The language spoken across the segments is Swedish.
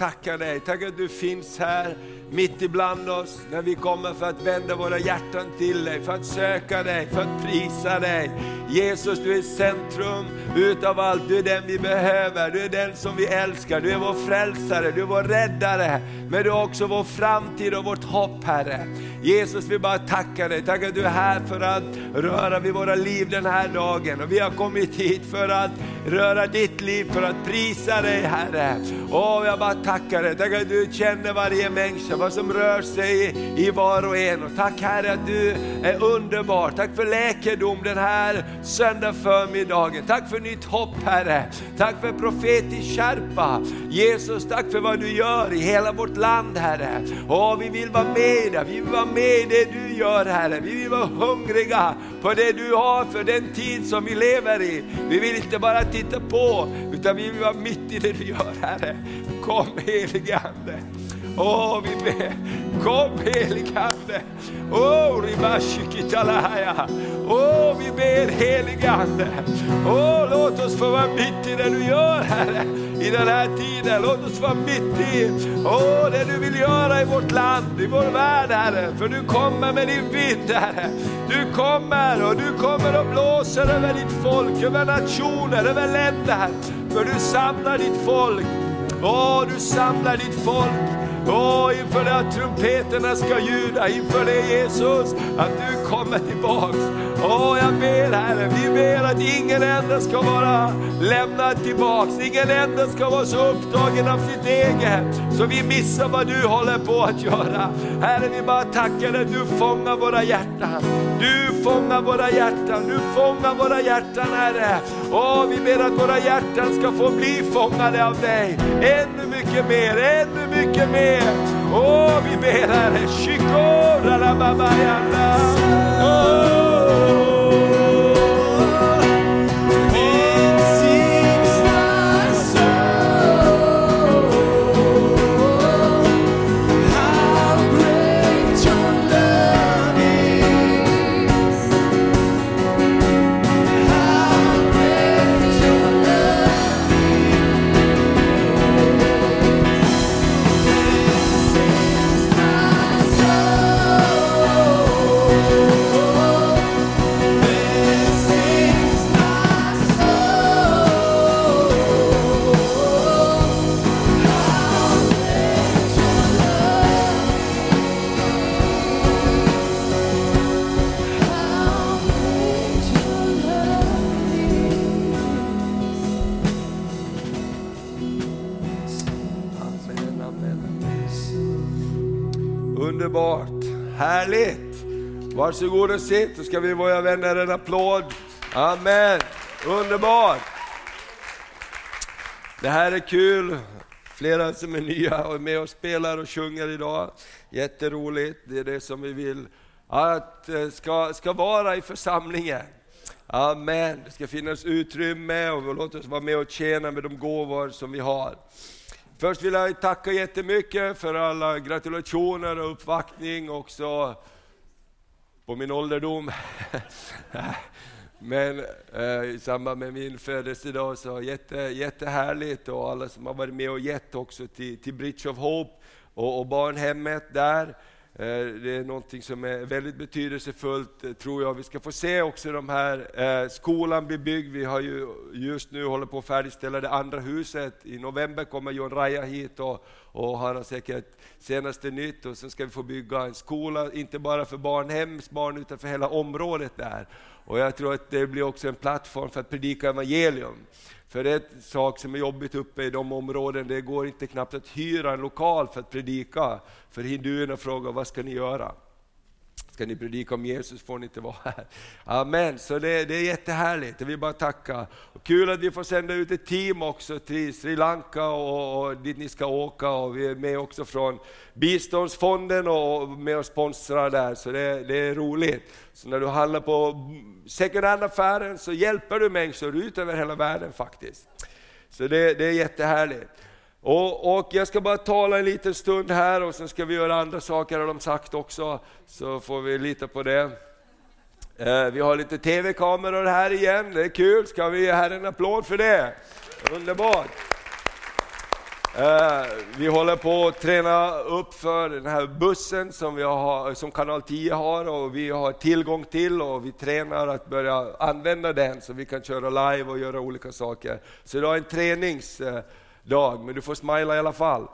Tackar dig. Tack att du finns här mitt ibland oss när vi kommer för att vända våra hjärtan till dig, för att söka dig, för att prisa dig. Jesus du är centrum utav allt, du är den vi behöver, du är den som vi älskar, du är vår frälsare, du är vår räddare, men du är också vår framtid och vårt hopp Herre. Jesus vi bara tackar dig, tack att du är här för att röra vid våra liv den här dagen. Och vi har kommit hit för att röra ditt liv, för att prisa dig Herre. Åh, jag bara tackar dig, tack att du känner varje människa, vad som rör sig i, var och en. Och tack Herre att du är underbar, tack för läkedom den här söndag förmiddagen. Tack för nytt hopp Herre, tack för profetisk skärpa. Jesus, tack för vad du gör i hela vårt land Herre. Åh, vi vill vara med dig, vi vill vara med i det du gör Herre. Vi vill vara hungriga på det du har för den tid som vi lever i. Vi vill inte bara titta på, utan vi vill vara mitt i det du gör Herre. Kom helige Ande. Åh, vi ber. Kom helige Ande. Åh, ribashikitalaya. Åh, vi ber helige Ande. Åh, låt oss få vara mitt i det du gör Herre. I den här tiden, låt oss vara mitt i åh, det du vill göra i vårt land, i vår värld Herre. För du kommer med din vind Herre. Du kommer och du kommer och blåser över ditt folk, över nationer, över länder. För du samlar ditt folk. Åh, du samlar ditt folk. Åh, inför det att trumpeterna ska ljuda, inför det Jesus, att du kommer tillbaks. Åh, jag ber Herre, vi ber att ingen enda ska vara lämnad tillbaks, ingen enda ska vara så upptagen av sitt eget, så vi missar vad du håller på att göra. Herre, vi bara tackar dig, du fångar våra hjärtan. Du fångar våra hjärtan, du fångar våra hjärtan Herre. Åh, vi ber att våra hjärtan ska få bli fångade av dig. Ännu mycket mer, ännu mycket mer. Åh, vi ber Herre, shikora la babayanda. Underbart, härligt. Varsågod och sitt, så ska vi våra vänner en applåd. Amen, underbart. Det här är kul. Flera som är nya och är med och spelar och sjunger idag. Jätteroligt, det är det som vi vill att eh, ska, ska vara i församlingen. Amen, det ska finnas utrymme och låt oss vara med och tjäna med de gåvor som vi har. Först vill jag tacka jättemycket för alla gratulationer och uppvaktning också på min ålderdom. Men eh, i samband med min födelsedag så jätte, jättehärligt och alla som har varit med och gett också till, till Bridge of Hope och, och barnhemmet där. Eh, det är någonting som är väldigt betydelsefullt eh, tror jag. Vi ska få se också de här, eh, skolan blir byggd. Vi har ju just nu håller på att färdigställa det andra huset. I november kommer John Raja hit och, och han har säkert senaste nytt och sen ska vi få bygga en skola, inte bara för barnhemsbarn utan för hela området där. Och jag tror att det blir också en plattform för att predika evangelium. För det är en sak som är jobbigt uppe i de områden, det går inte knappt att hyra en lokal för att predika. För hinduerna frågar, vad ska ni göra? Ska ni predika om Jesus får ni inte vara här. Amen, så det, det är jättehärligt, jag vill bara tacka. Och kul att vi får sända ut ett team också till Sri Lanka och, och dit ni ska åka och vi är med också från biståndsfonden och med och sponsrar där, så det, det är roligt. Så när du handlar på second hand-affären så hjälper du människor ut över hela världen faktiskt. Så det, det är jättehärligt. Och, och, jag ska bara tala en liten stund här och sen ska vi göra andra saker har de sagt också, så får vi lita på det. Eh, vi har lite TV-kameror här igen, det är kul. Ska vi ge här en applåd för det? Underbart! Eh, vi håller på att träna upp för den här bussen som, vi har, som kanal 10 har och vi har tillgång till och vi tränar att börja använda den så vi kan köra live och göra olika saker. Så det är en tränings... Eh, dag, men du får smila i alla fall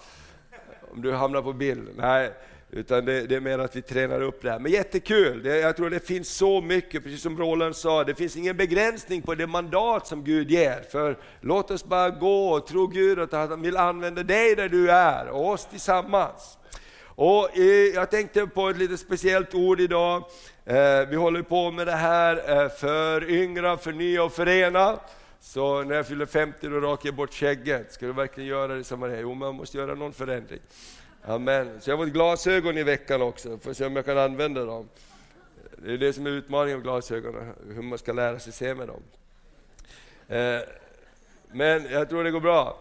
om du hamnar på bild. Nej. Utan det, det, är mer att vi tränar upp det här. Men jättekul! Det, jag tror det finns så mycket, precis som Roland sa, det finns ingen begränsning på det mandat som Gud ger. För låt oss bara gå och tro Gud att han vill använda dig där du är, och oss tillsammans. Och eh, jag tänkte på ett lite speciellt ord idag. Eh, vi håller på med det här eh, för yngra, förnya och förena. Så när jag fyller 50 då rakar jag bort skägget. Ska du verkligen göra det som Maria. Jo, man måste göra någon förändring. Amen. Så jag har fått glasögon i veckan också, får se om jag kan använda dem. Det är det som är utmaningen med glasögonen, hur man ska lära sig se med dem. Eh, men jag tror det går bra.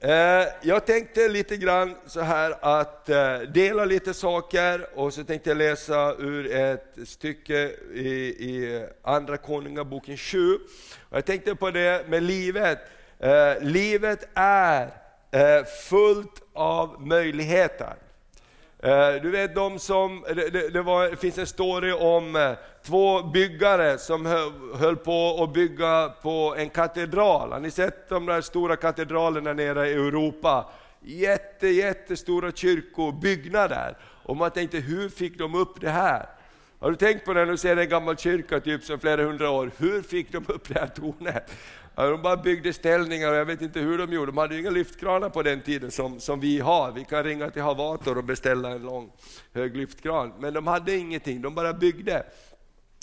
Eh, jag tänkte lite grann så här att eh, dela lite saker och så tänkte jag läsa ur ett stycke i, i Andra Konungaboken 7. Jag tänkte på det med livet. Eh, livet är eh, fullt av möjligheter. Eh, du vet de som, det, det, var, det finns en story om eh, två byggare som höll på att bygga på en katedral. Har ni sett de där stora katedralerna nere i Europa? Jätte, jättestora kyrkobyggnader. Och man tänkte, hur fick de upp det här? Har du tänkt på det när du ser en gammal kyrka typ som flera hundra år, hur fick de upp det här tornet? De bara byggde ställningar och jag vet inte hur de gjorde. De hade ju inga lyftkranar på den tiden som, som vi har. Vi kan ringa till Havator och beställa en lång hög lyftkran. Men de hade ingenting, de bara byggde.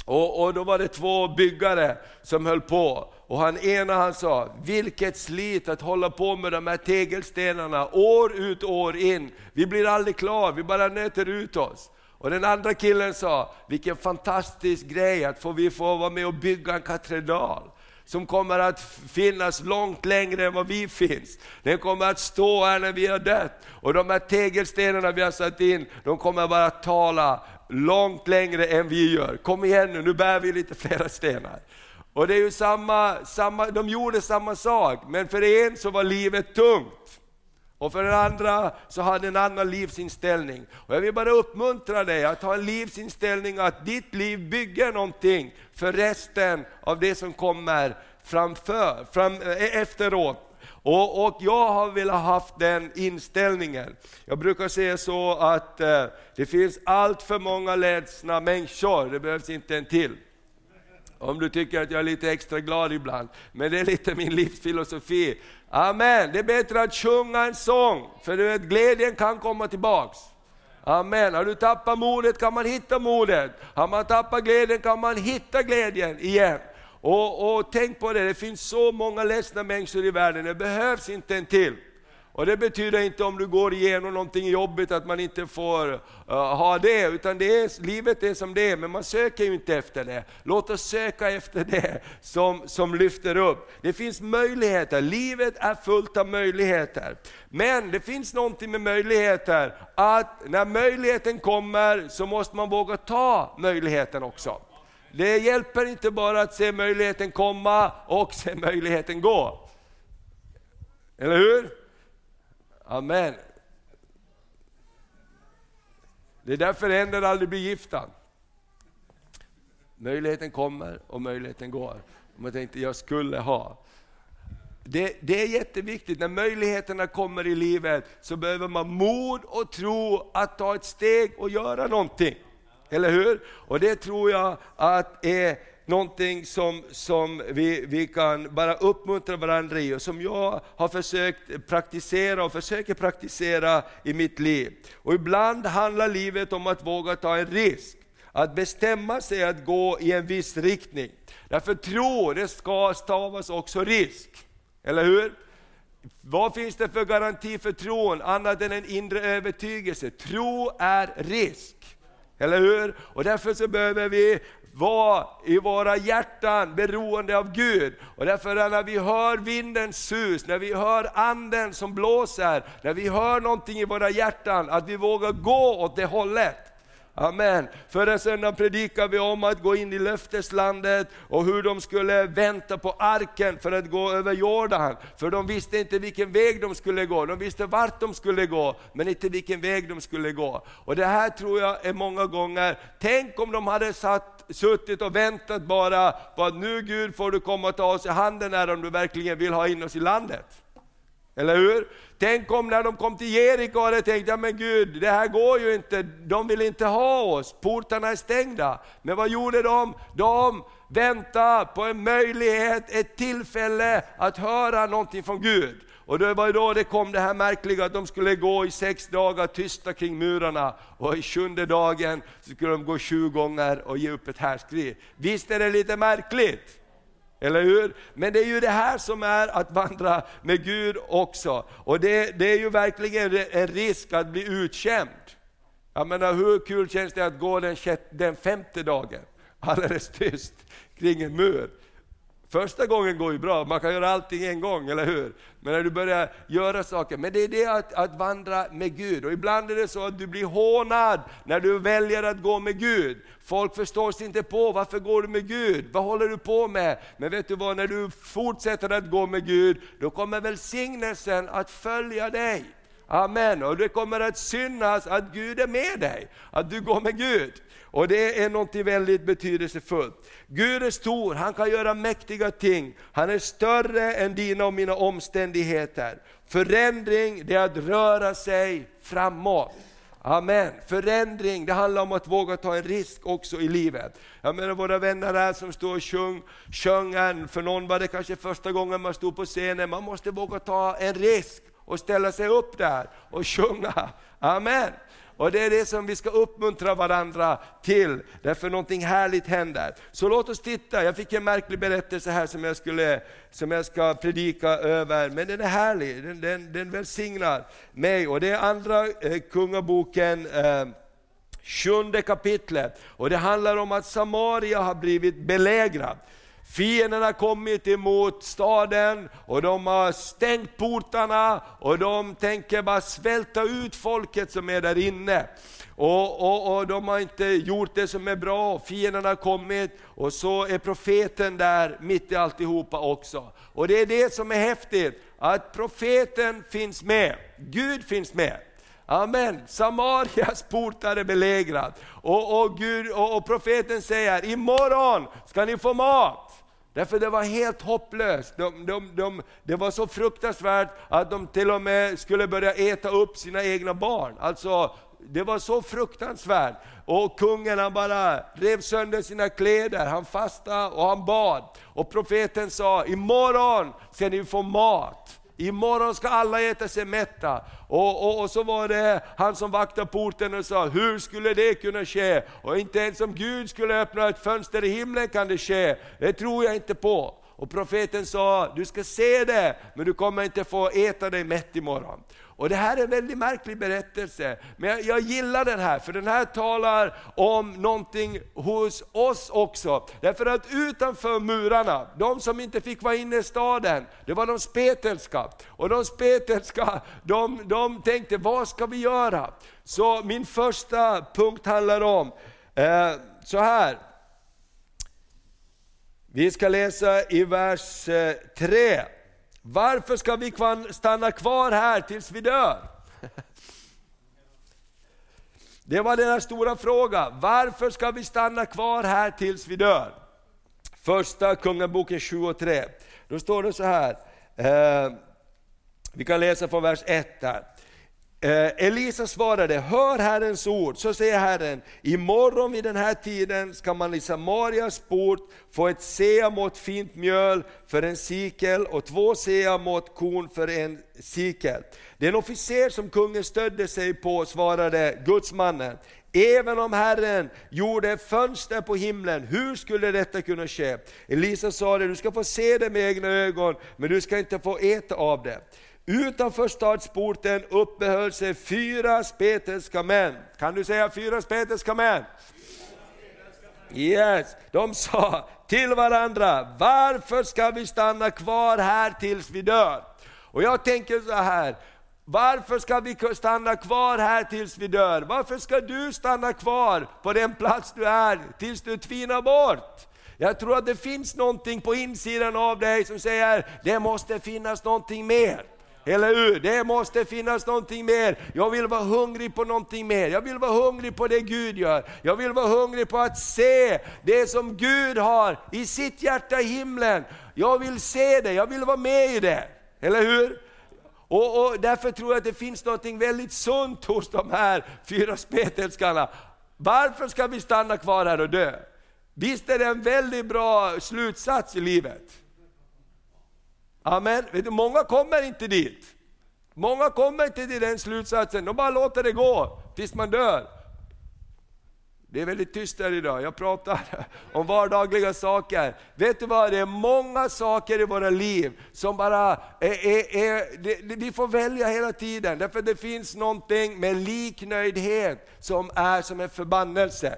Och, och, då var det två byggare som höll på. Och han ena han sa, vilket slit att hålla på med de här tegelstenarna år ut och år in. Vi blir aldrig klara, vi bara nöter ut oss. Och den andra killen sa, vilken fantastisk grej att få, vi får vara med och bygga en katedral som kommer att finnas långt längre än vad vi finns. Den kommer att stå här när vi har dött. Och de här tegelstenarna vi har satt in, de kommer bara att tala långt längre än vi gör. Kom igen nu, nu bär vi lite flera stenar. Och det är ju samma, samma, de gjorde samma sak, men för en så var livet tungt. Och för den andra så hade en annan livsinställning. Och jag vill bara uppmuntra dig att ha en livsinställning att ditt liv bygger någonting för resten av det som kommer framför, fram, eh, efteråt. Och, och, jag har velat haft den inställningen. Jag brukar säga så att eh, det finns allt för många ledsna människor, det behövs inte en till. Om du tycker att jag är lite extra glad ibland, men det är lite min livsfilosofi. Amen, det är bättre att sjunga en sång, för du vet, glädjen kan komma tillbaks. Amen. Har du tappat modet kan man hitta modet. Har man tappat glädjen kan man hitta glädjen igen. Och, och tänk på det, det finns så många ledsna människor i världen, det behövs inte en till. Och det betyder inte om du går igenom någonting jobbigt att man inte får uh, ha det, utan det är, livet är som det är, men man söker ju inte efter det. Låt oss söka efter det som, som lyfter upp. Det finns möjligheter, livet är fullt av möjligheter. Men det finns någonting med möjligheter, att när möjligheten kommer så måste man våga ta möjligheten också. Det hjälper inte bara att se möjligheten komma och se möjligheten gå. Eller hur? Amen. Det är därför änder aldrig blir gifta. Möjligheten kommer och möjligheten går. Man tänkte, jag skulle ha. Det, det, är jätteviktigt, när möjligheterna kommer i livet så behöver man mod och tro att ta ett steg och göra någonting. Eller hur? Och det tror jag att är någonting som, som vi, vi kan bara uppmuntra varandra i och som jag har försökt praktisera och försöker praktisera i mitt liv. Och ibland handlar livet om att våga ta en risk, att bestämma sig att gå i en viss riktning. Därför tro, det ska stavas också risk. Eller hur? Vad finns det för garanti för tron annat än en inre övertygelse? Tro är risk. Eller hur? Och därför så behöver vi vara i våra hjärtan beroende av Gud. Och därför när vi hör vindens sus, när vi hör anden som blåser, när vi hör någonting i våra hjärtan, att vi vågar gå åt det hållet. Amen. Förra söndagen predikade vi om att gå in i löfteslandet och hur de skulle vänta på arken för att gå över Jordan. För de visste inte vilken väg de skulle gå, de visste vart de skulle gå, men inte vilken väg de skulle gå. Och det här tror jag är många gånger, tänk om de hade satt, suttit och väntat bara på att nu Gud får du komma och ta oss i handen här om du verkligen vill ha in oss i landet. Eller hur? Tänk om när de kom till Jeriko hade tänkt, ja men Gud, det här går ju inte, de vill inte ha oss, portarna är stängda. Men vad gjorde de? De väntade på en möjlighet, ett tillfälle att höra någonting från Gud. Och det var då det kom det här märkliga att de skulle gå i sex dagar tysta kring murarna och i sjunde dagen så skulle de gå sju gånger och ge upp ett härskri. Visst är det lite märkligt? Eller hur? Men det är ju det här som är att vandra med Gud också. Och det, det är ju verkligen en risk att bli utskämd. Jag menar hur kul känns det att gå den, den femte dagen, alldeles tyst kring en mur. Första gången går ju bra, man kan göra allting en gång, eller hur? Men när du börjar göra saker, men det är det att, att vandra med Gud. Och ibland är det så att du blir hånad när du väljer att gå med Gud. Folk förstår sig inte på, varför går du med Gud? Vad håller du på med? Men vet du vad, när du fortsätter att gå med Gud, då kommer välsignelsen att följa dig. Amen, och det kommer att synas att Gud är med dig, att du går med Gud. Och det är något väldigt betydelsefullt. Gud är stor, han kan göra mäktiga ting. Han är större än dina och mina omständigheter. Förändring, det är att röra sig framåt. Amen. Förändring, det handlar om att våga ta en risk också i livet. Jag menar våra vänner här som står och sjöng, sjöng för någon var det kanske första gången man stod på scenen, man måste våga ta en risk och ställa sig upp där och sjunga. Amen. Och det är det som vi ska uppmuntra varandra till, därför någonting härligt händer. Så låt oss titta, jag fick en märklig berättelse här som jag, skulle, som jag ska predika över, men den är härlig, den, den, den välsignar mig. Och det är andra eh, kungaboken, eh, sjunde kapitlet. Och det handlar om att Samaria har blivit belägrad. Fienden har kommit emot staden och de har stängt portarna och de tänker bara svälta ut folket som är där inne. Och, och, och de har inte gjort det som är bra, fienden har kommit och så är profeten där mitt i alltihopa också. Och det är det som är häftigt, att profeten finns med, Gud finns med. Amen. Samarias portar är belägrad. Och, och, Gud, och, och profeten säger, imorgon ska ni få mat. Därför det var helt hopplöst. De, de, de, det var så fruktansvärt att de till och med skulle börja äta upp sina egna barn. Alltså, det var så fruktansvärt. Och kungen han bara rev sönder sina kläder, han fastade och han bad. Och profeten sa, imorgon ska ni få mat. Imorgon ska alla äta sig mätta. Och, och, och, så var det han som vaktade porten och sa, hur skulle det kunna ske? Och inte ens om Gud skulle öppna ett fönster i himlen kan det ske. Det tror jag inte på. Och profeten sa, du ska se det, men du kommer inte få äta dig mätt imorgon. Och Det här är en väldigt märklig berättelse, men jag, jag, gillar den här, för den här talar om någonting hos oss också. Därför att utanför murarna, de som inte fick vara inne i staden, det var de spetälska. Och de spetälska, de, de tänkte, vad ska vi göra? Så min första punkt handlar om, eh, så här. Vi ska läsa i vers eh, 3. Varför ska vi stanna kvar här tills vi dör? Det var deras stora fråga. Varför ska vi stanna kvar här tills vi dör? Första Kungaboken 7 och 3. Då står det så här, eh, vi kan läsa från vers 1 där. Eh, Elisa svarade, hör Herrens ord, så säger Herren, imorgon vid den här tiden ska man i Samarias port få ett seamått fint mjöl för en sikel och två seamått korn för en sikel. Den officer som kungen stödde sig på svarade gudsmannen, Även om Herren gjorde fönster på himlen, hur skulle detta kunna ske? Elisa sa det, du ska få se det med egna ögon, men du ska inte få äta av det. Utanför stadsporten uppehöll sig fyra spetälska män. Kan du säga fyra spetälska män? Yes, de sa till varandra, varför ska vi stanna kvar här tills vi dör? Och jag tänker så här, Varför ska vi stanna kvar här tills vi dör? Varför ska du stanna kvar på den plats du är tills du tvinar bort? Jag tror att det finns någonting på insidan av dig som säger, det måste finnas någonting mer. Eller hur? Det måste finnas någonting mer. Jag vill vara hungrig på någonting mer. Jag vill vara hungrig på det Gud gör. Jag vill vara hungrig på att se det som Gud har i sitt hjärta i himlen. Jag vill se det, jag vill vara med i det. Eller hur? Och, och Därför tror jag att det finns något väldigt sunt hos de här fyra spetälskarna. Varför ska vi stanna kvar här och dö? Visst är det en väldigt bra slutsats i livet? Amen. Vet du, många kommer inte dit. Många kommer inte till den slutsatsen, de bara låter det gå tills man dör. Det är väldigt tyst här idag, jag pratar om vardagliga saker. Vet du vad, det är många saker i våra liv som bara är, är, är det, vi får välja hela tiden, därför det finns någonting med liknöjdhet som är som en förbannelse.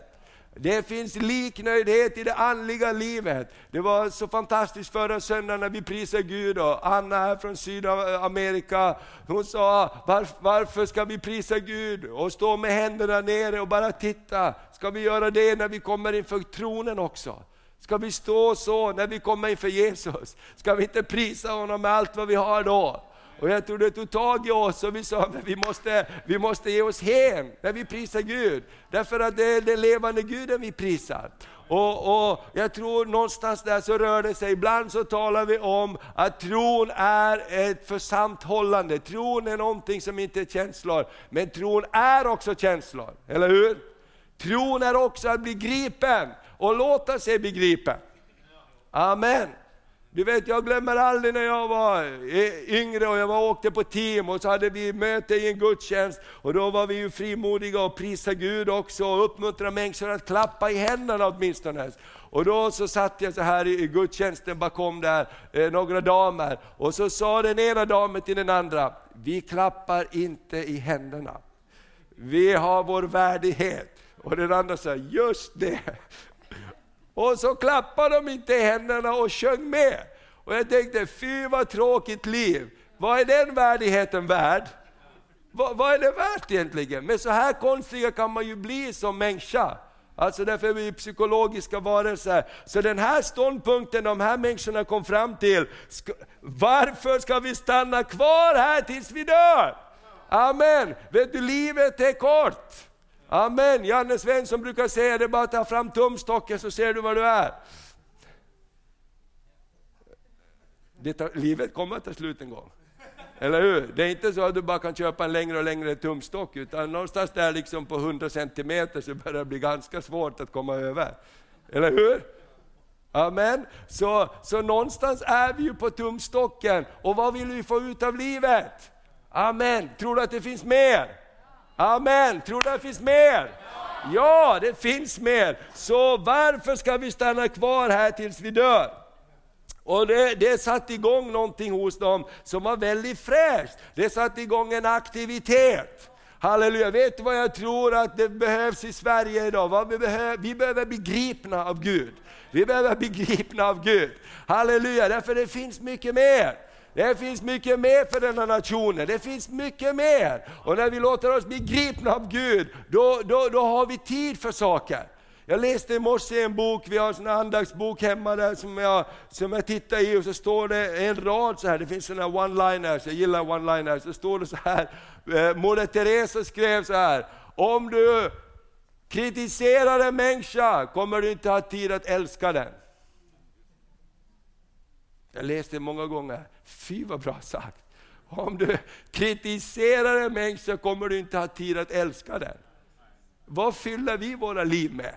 Det finns liknöjdhet i det andliga livet. Det var så fantastiskt förra söndagen när vi prisade Gud och Anna här från Sydamerika, hon sa varför, varför ska vi prisa Gud och stå med händerna nere och bara titta? Ska vi göra det när vi kommer inför tronen också? Ska vi stå så när vi kommer inför Jesus? Ska vi inte prisa honom med allt vad vi har då? Och jag tror det tog tag i oss och vi sa att vi måste, vi måste ge oss hen när vi prisar Gud. Därför att det är den levande Guden vi prisar. Och, och, Jag tror någonstans där så rör det sig, ibland så talar vi om att tron är ett församthållande. Tron är någonting som inte är känslor, men tron är också känslor. Eller hur? Tron är också att bli gripen och låta sig bli gripen. Amen. Du vet, jag glömmer aldrig när jag var eh, yngre och jag var, åkte på team och så hade vi möte i en gudstjänst och då var vi ju frimodiga och prisade Gud också och uppmuntrade människor att klappa i händerna åtminstone. Och då så satt jag så här i gudstjänsten bakom där, eh, några damer, och så sa den ena damen till den andra, vi klappar inte i händerna. Vi har vår värdighet. Och den andra sa, just det. Och så klappade de inte i händerna och sjöng med. Och jag tänkte, fy vad tråkigt liv. Vad är den värdigheten värd? Vad, vad, är det värt egentligen? Men så här konstiga kan man ju bli som människa. Alltså därför är vi psykologiska varelser. Så den här ståndpunkten de här människorna kom fram till, ska, varför ska vi stanna kvar här tills vi dör? Amen! Vet du, livet är kort. Amen. Janne Svensson brukar säga det, bara ta fram tumstocken så ser du vad du är. Det livet kommer att ta slut en gång. Eller hur? Det är inte så att du bara kan köpa en längre och längre tumstock, utan någonstans där liksom på 100 centimeter så börjar det bli ganska svårt att komma över. Eller hur? Amen. Så, så någonstans är vi ju på tumstocken, och vad vill vi få ut av livet? Amen. Tror du att det finns mer? Amen, tror du det finns mer? Ja, det finns mer. Så varför ska vi stanna kvar här tills vi dör? Och det, det satte igång någonting hos dem som var väldigt fräscht. Det satte igång en aktivitet. Halleluja, vet du vad jag tror att det behövs i Sverige idag? Vad vi, behöver, vi behöver bli gripna av Gud. Vi behöver bli gripna av Gud. Halleluja, därför det finns mycket mer. Det finns mycket mer för den här nationen, det finns mycket mer. Och när vi låter oss bli gripna av Gud, då, då, då har vi tid för saker. Jag läste i morse en bok, vi har en andaktsbok hemma där som jag, som jag tittar i och så står det en rad så här, det finns sådana one-liners, jag gillar one-liners, så står det så här, eh, Moder Teresa skrev så här, om du kritiserar en människa kommer du inte ha tid att älska den. Jag läste det många gånger. Fy vad bra sagt! Om du kritiserar en människa kommer du inte ha tid att älska den. Vad fyller vi våra liv med?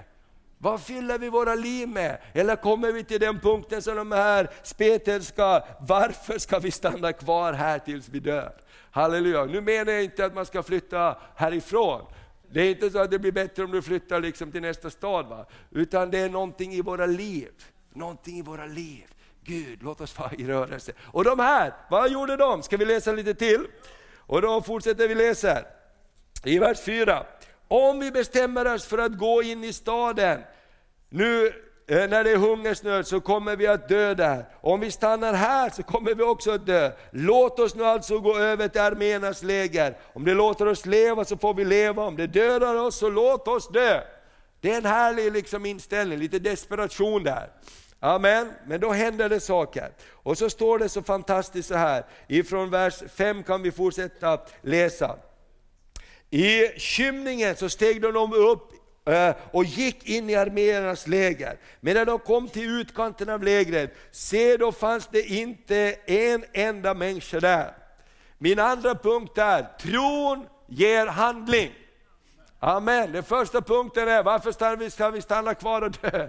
Vad fyller vi våra liv med? Eller kommer vi till den punkten som de här spetälska, varför ska vi stanna kvar här tills vi dör? Halleluja! Nu menar jag inte att man ska flytta härifrån. Det är inte så att det blir bättre om du flyttar liksom till nästa stad, va? utan det är någonting i våra liv. Någonting i våra liv Gud, låt oss vara i rörelse. Och de här, vad gjorde de? Ska vi läsa lite till? Och då fortsätter vi läsa i vers 4. Om vi bestämmer oss för att gå in i staden, nu eh, när det är hungersnöd så kommer vi att dö där. Om vi stannar här så kommer vi också att dö. Låt oss nu alltså gå över till arméernas läger. Om det låter oss leva så får vi leva, om det dödar oss så låt oss dö. Det är en härlig liksom inställning, lite desperation där. Amen, men då händer det saker. Och så står det så fantastiskt så här, ifrån vers 5 kan vi fortsätta läsa. I skymningen så steg de upp eh, och gick in i arméernas läger. Men när de kom till utkanten av lägret, se då fanns det inte en enda människa där. Min andra punkt är, tron ger handling. Amen. Den första punkten är, varför ska vi stanna kvar och dö?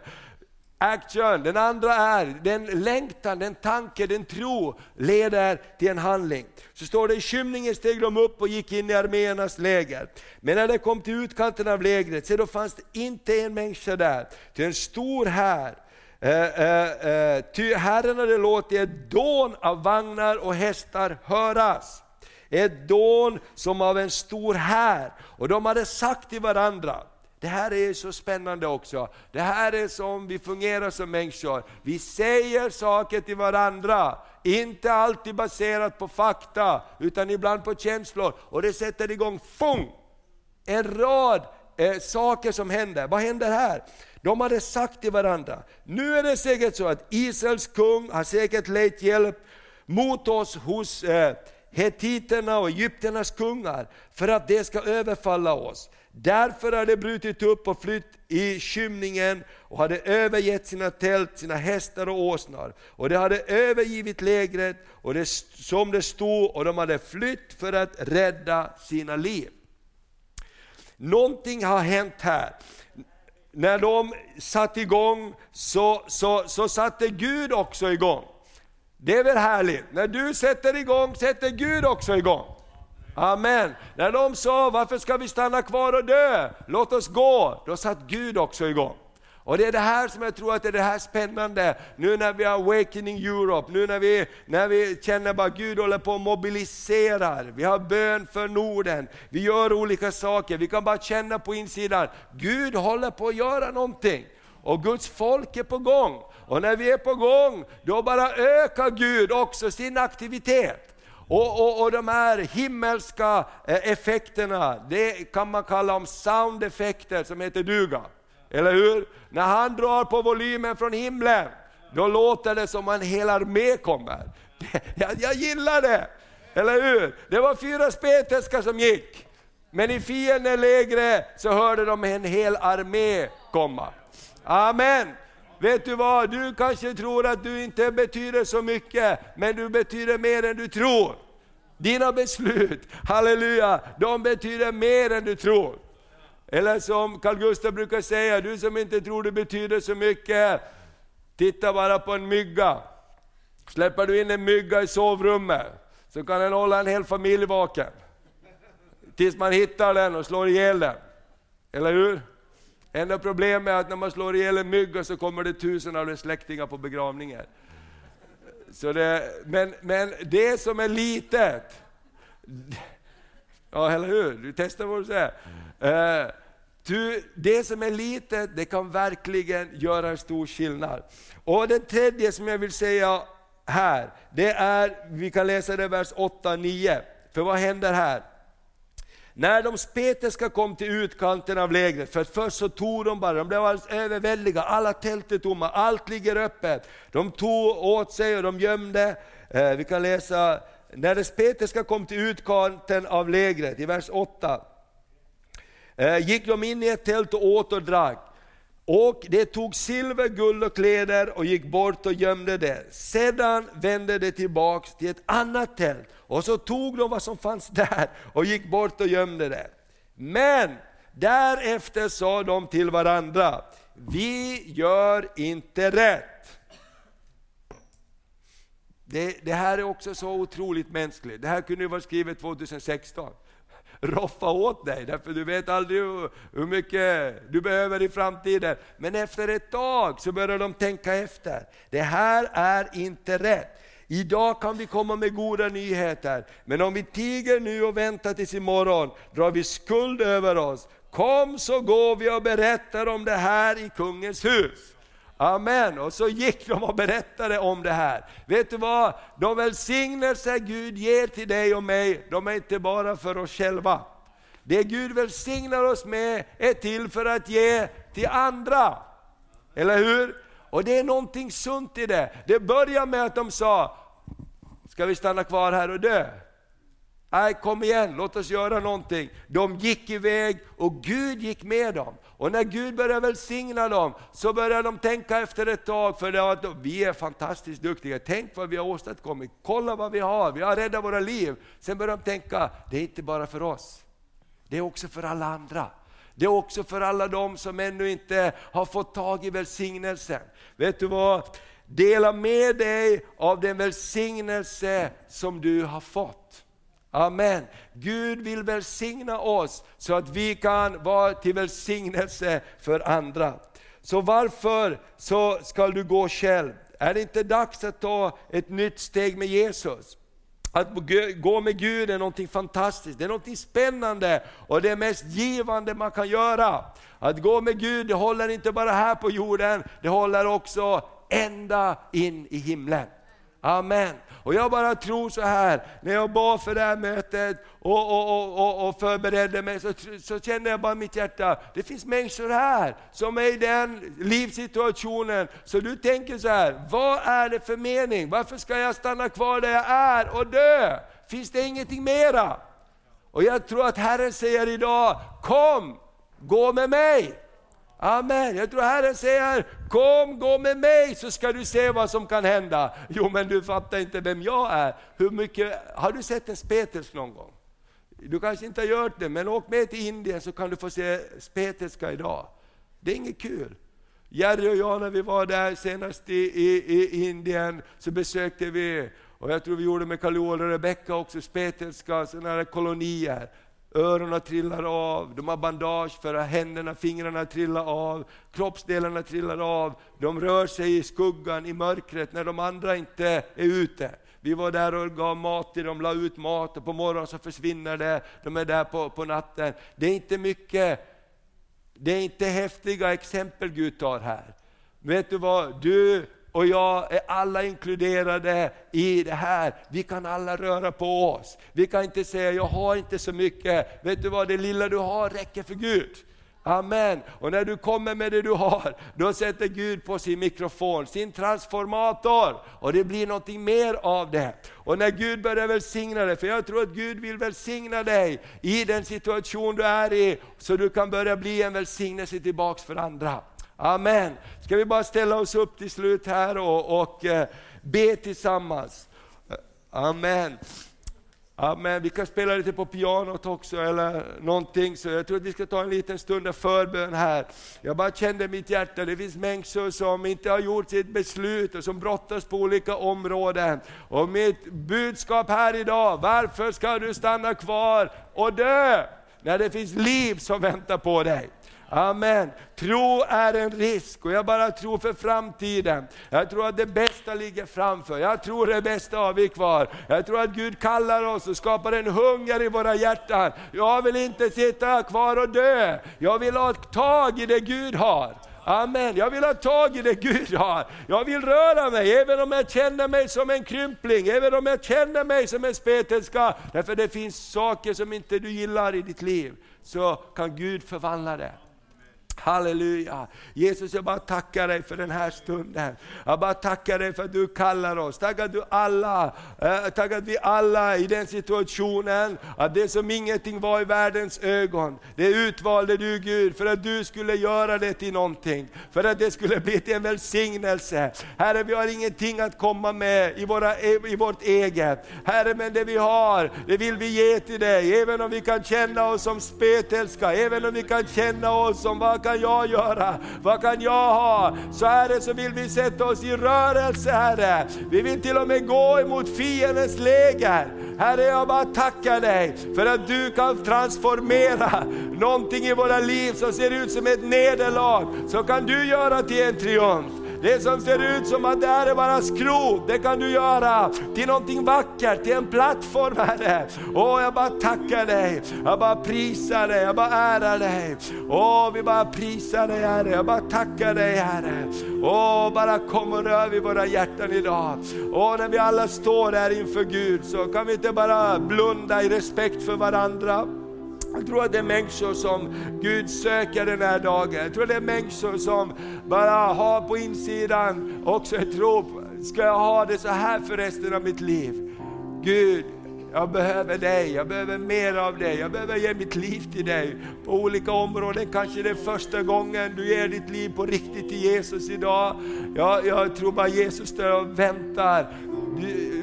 Action. Den andra är den längtan, den tanke, den tro leder till en handling. Så står det i skymningen steg de upp och gick in i arméernas läger. Men när de kom till utkanten av lägret, så då fanns det inte en människa där, till en stor här. Eh, eh, eh, ty Herren hade låtit ett dån av vagnar och hästar höras. Ett dån som av en stor här. Och de hade sagt till varandra, det här är så spännande också. Det här är som vi fungerar som människor. Vi säger saker till varandra, inte alltid baserat på fakta, utan ibland på känslor. Och det sätter igång, fung! En rad eh, saker som händer. Vad händer här? De hade sagt till varandra, nu är det säkert så att Israels kung har säkert lett hjälp mot oss hos eh, hetiterna och egyptiernas kungar, för att det ska överfalla oss. Därför hade de brutit upp och flytt i skymningen och hade övergett sina tält, sina hästar och åsnar. Och de hade övergivit lägret och det, som det stod och de hade flytt för att rädda sina liv. Någonting har hänt här. När de satte igång så, så, så satte Gud också igång. Det är väl härligt? När du sätter igång sätter Gud också igång. Amen. När de sa, varför ska vi stanna kvar och dö? Låt oss gå. Då satt Gud också igång. Och det är det här som jag tror att är det här spännande, nu när vi har Awakening Europe, nu när vi, när vi känner att Gud håller på och mobiliserar, vi har bön för Norden, vi gör olika saker, vi kan bara känna på insidan, Gud håller på att göra någonting. Och Guds folk är på gång. Och när vi är på gång, då bara ökar Gud också sin aktivitet. Och, och, och de här himmelska eh, effekterna, det kan man kalla om soundeffekter som heter duga. Eller hur? När han drar på volymen från himlen, då låter det som en hel armé kommer. Jag, jag gillar det! Eller hur? Det var fyra spetälska som gick. Men i fienden lägre så hörde de en hel armé komma. Amen! Vet du vad, du kanske tror att du inte betyder så mycket, men du betyder mer än du tror. Dina beslut, halleluja, de betyder mer än du tror. Eller som Carl Gustaf brukar säga, du som inte tror det betyder så mycket, titta bara på en mygga. Släpper du in en mygga i sovrummet, så kan den hålla en hel familj vaken. Tills man hittar den och slår ihjäl den. Eller hur? Enda problemet är att när man slår ihjäl en mygga så kommer det tusen av dess släktingar på begravningen. Så det, men, men det som är litet, ja eller hur, du testar vad du säger. Uh, du, det som är litet, det kan verkligen göra en stor skillnad. Och det tredje som jag vill säga här, det är, vi kan läsa det i vers 8-9. För vad händer här? När de spetiska kom till utkanten av lägret, för först så tog de bara, de blev alldeles överväldiga, alla tält är tomma, allt ligger öppet. De tog åt sig och de gömde. Eh, vi kan läsa, när de spetiska kom till utkanten av lägret, i vers 8, eh, gick de in i ett tält och åt och drack. Och det tog silver, guld och kläder och gick bort och gömde det. Sedan vände det tillbaks till ett annat tält och så tog de vad som fanns där och gick bort och gömde det. Men därefter sa de till varandra, vi gör inte rätt. Det, det här är också så otroligt mänskligt. Det här kunde ju vara skrivet 2016 roffa åt dig, därför du vet aldrig hur mycket du behöver i framtiden. Men efter ett tag så börjar de tänka efter. Det här är inte rätt. Idag kan vi komma med goda nyheter, men om vi tiger nu och väntar tills imorgon, drar vi skuld över oss. Kom så går vi och berättar om det här i kungens hus. Amen. Och så gick de och berättade om det här. Vet du vad? De välsignelser Gud ger till dig och mig, de är inte bara för oss själva. Det Gud välsignar oss med är till för att ge till andra. Eller hur? Och det är någonting sunt i det. Det börjar med att de sa, ska vi stanna kvar här och dö? Nej, kom igen, låt oss göra någonting. De gick iväg och Gud gick med dem. Och när Gud börjar välsigna dem, så börjar de tänka efter ett tag, för det att vi är fantastiskt duktiga, tänk vad vi har åstadkommit, kolla vad vi har, vi har räddat våra liv. Sen börjar de tänka, det är inte bara för oss, det är också för alla andra. Det är också för alla de som ännu inte har fått tag i välsignelsen. Vet du vad? Dela med dig av den välsignelse som du har fått. Amen. Gud vill välsigna oss så att vi kan vara till välsignelse för andra. Så varför så ska du gå själv? Är det inte dags att ta ett nytt steg med Jesus? Att gå med Gud är något fantastiskt, det är något spännande och det mest givande man kan göra. Att gå med Gud, det håller inte bara här på jorden, det håller också ända in i himlen. Amen. Och jag bara tror så här, när jag bad för det här mötet och, och, och, och förberedde mig, så, så kände jag bara i mitt hjärta, det finns människor här som är i den livssituationen, så du tänker så här, vad är det för mening? Varför ska jag stanna kvar där jag är och dö? Finns det ingenting mera? Och jag tror att Herren säger idag, kom, gå med mig. Amen. Jag tror Herren säger, kom gå med mig så ska du se vad som kan hända. Jo men du fattar inte vem jag är. Hur mycket, har du sett en spetälsk någon gång? Du kanske inte har gjort det, men åk med till Indien så kan du få se spetälska idag. Det är inget kul. Jerry och jag när vi var där senast i, i, i Indien så besökte vi, och jag tror vi gjorde med karl och Rebecka också, spetälska sådana här kolonier öronen trillar av, de har bandage för att händerna, fingrarna trillar av, kroppsdelarna trillar av, de rör sig i skuggan, i mörkret, när de andra inte är ute. Vi var där och gav mat till dem, la ut mat och på morgonen så försvinner det, de är där på, på natten. Det är inte mycket, det är inte häftiga exempel Gud tar här. Vet du vad, du och jag är alla inkluderade i det här. Vi kan alla röra på oss. Vi kan inte säga, jag har inte så mycket. Vet du vad, det lilla du har räcker för Gud. Amen. Och när du kommer med det du har, då sätter Gud på sin mikrofon, sin transformator, och det blir någonting mer av det. Och när Gud börjar välsigna dig, för jag tror att Gud vill välsigna dig i den situation du är i, så du kan börja bli en välsignelse tillbaks för andra. Amen. Ska vi bara ställa oss upp till slut här och, och eh, be tillsammans. Amen. Amen. Vi kan spela lite på pianot också eller någonting, så jag tror att vi ska ta en liten stund av förbön här. Jag bara kände i mitt hjärta, det finns människor som inte har gjort sitt beslut och som brottas på olika områden. Och mitt budskap här idag, varför ska du stanna kvar och dö? När det finns liv som väntar på dig. Amen. Tro är en risk och jag bara tror för framtiden. Jag tror att det bästa ligger framför. Jag tror det bästa har vi kvar. Jag tror att Gud kallar oss och skapar en hunger i våra hjärtan. Jag vill inte sitta kvar och dö. Jag vill ha tag i det Gud har. Amen. Jag vill ha tag i det Gud har. Jag vill röra mig, även om jag känner mig som en krympling, även om jag känner mig som en spetälska. Därför det finns saker som inte du gillar i ditt liv, så kan Gud förvandla det. Halleluja! Jesus jag bara tackar dig för den här stunden. Jag bara tackar dig för att du kallar oss. Tack att du alla, eh, tack att vi alla i den situationen, att det som ingenting var i världens ögon, det utvalde du Gud för att du skulle göra det till någonting. För att det skulle bli till en välsignelse. Herre vi har ingenting att komma med i, våra, i vårt eget. Herre men det vi har, det vill vi ge till dig. Även om vi kan känna oss som spetälska, även om vi kan känna oss som vad kan jag göra? Vad kan jag ha? Så Herre, så vill vi sätta oss i rörelse Herre. Vi vill till och med gå emot fiendens läger. Herre, jag bara tackar dig för att du kan transformera någonting i våra liv som ser ut som ett nederlag, så kan du göra till en triumf. Det som ser ut som att det här är bara skrot, det kan du göra till någonting vackert, till en plattform Herre. Åh, jag bara tackar dig, jag bara prisar dig, jag bara ärar dig. Åh, vi bara prisar dig Herre, jag bara tackar dig Herre. Åh, bara kom och rör vid våra hjärtan idag. Åh, när vi alla står här inför Gud så kan vi inte bara blunda i respekt för varandra. Jag tror att det är människor som Gud söker den här dagen. Jag tror att det är människor som bara har på insidan också ett rop, ska jag ha det så här för resten av mitt liv? Gud, jag behöver dig, jag behöver mer av dig, jag behöver ge mitt liv till dig på olika områden. Kanske det är första gången du ger ditt liv på riktigt till Jesus idag. Jag, jag tror bara Jesus står och väntar,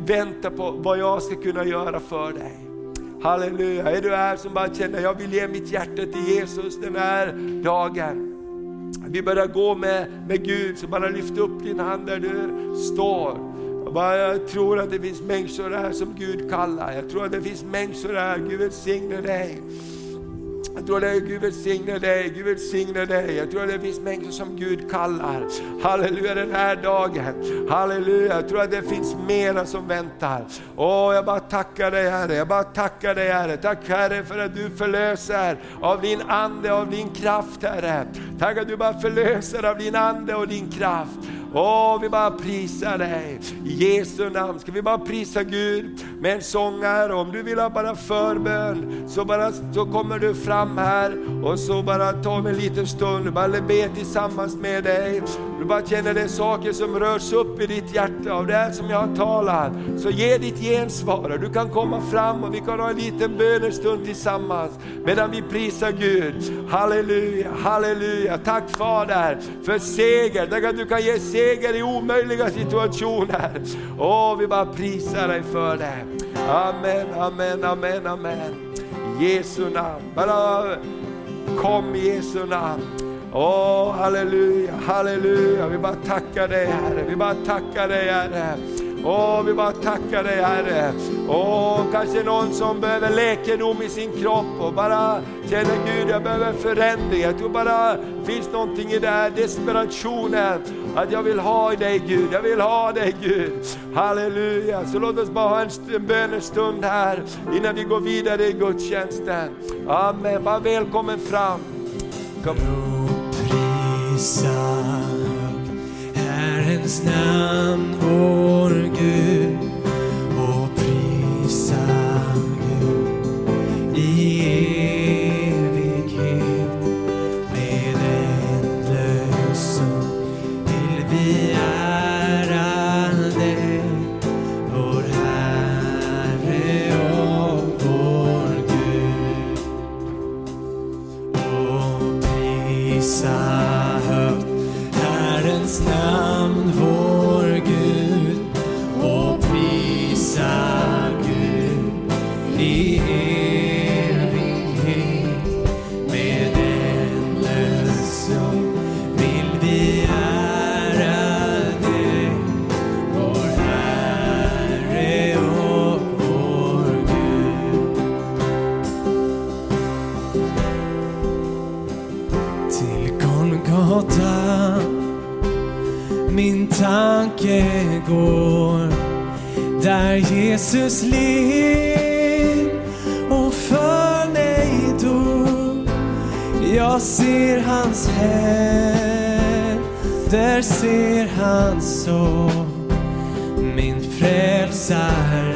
väntar på vad jag ska kunna göra för dig. Halleluja, är du här som bara känner jag vill ge mitt hjärta till Jesus den här dagen. Vi börjar gå med, med Gud, så bara lyft upp din hand där du står. Jag, bara, jag tror att det finns människor här som Gud kallar. Jag tror att det finns människor här, Gud välsigne dig. Jag tror att Gud välsigne dig, Gud välsigne dig. Jag tror att det finns människor som Gud kallar. Halleluja den här dagen. Halleluja, jag tror att det finns mera som väntar. Åh, jag bara tackar dig Herre, jag bara tackar dig Herre. Tack Herre för att du förlöser av din Ande, av din kraft Herre. Tack att du bara förlöser av din Ande och din kraft. Åh, vi bara prisar dig. I Jesu namn ska vi bara prisa Gud med en sång här. Om du vill ha bara förbön så, bara, så kommer du fram här och så bara tar vi en liten stund, bara be tillsammans med dig. Du bara känner det är saker som rörs upp i ditt hjärta av det här som jag har talat. Så ge ditt gensvar. Du kan komma fram och vi kan ha en liten bönestund tillsammans medan vi prisar Gud. Halleluja, halleluja. Tack Fader för seger. Tack att du kan ge seger seger i omöjliga situationer. Åh, vi bara prisar dig för det. Amen, amen, amen, amen. Jesu namn. Bara kom i Jesu namn. Åh, halleluja, halleluja. Vi bara tackar dig Herre. Vi bara tackar dig Herre. Åh, vi bara tackar dig Herre. Åh, kanske någon som behöver läkedom i sin kropp och bara känner Gud, jag behöver förändring. Jag tror bara det finns någonting i den här desperationen. Att jag vill ha dig Gud, jag vill ha dig Gud. Halleluja. Så låt oss bara ha en bönestund här innan vi går vidare i gudstjänsten. Amen. Bara välkommen fram. Kom. prisa namn, vår Gud, Jesus led och för mig dog. Jag ser hans händer, ser hans så, Min frälsare.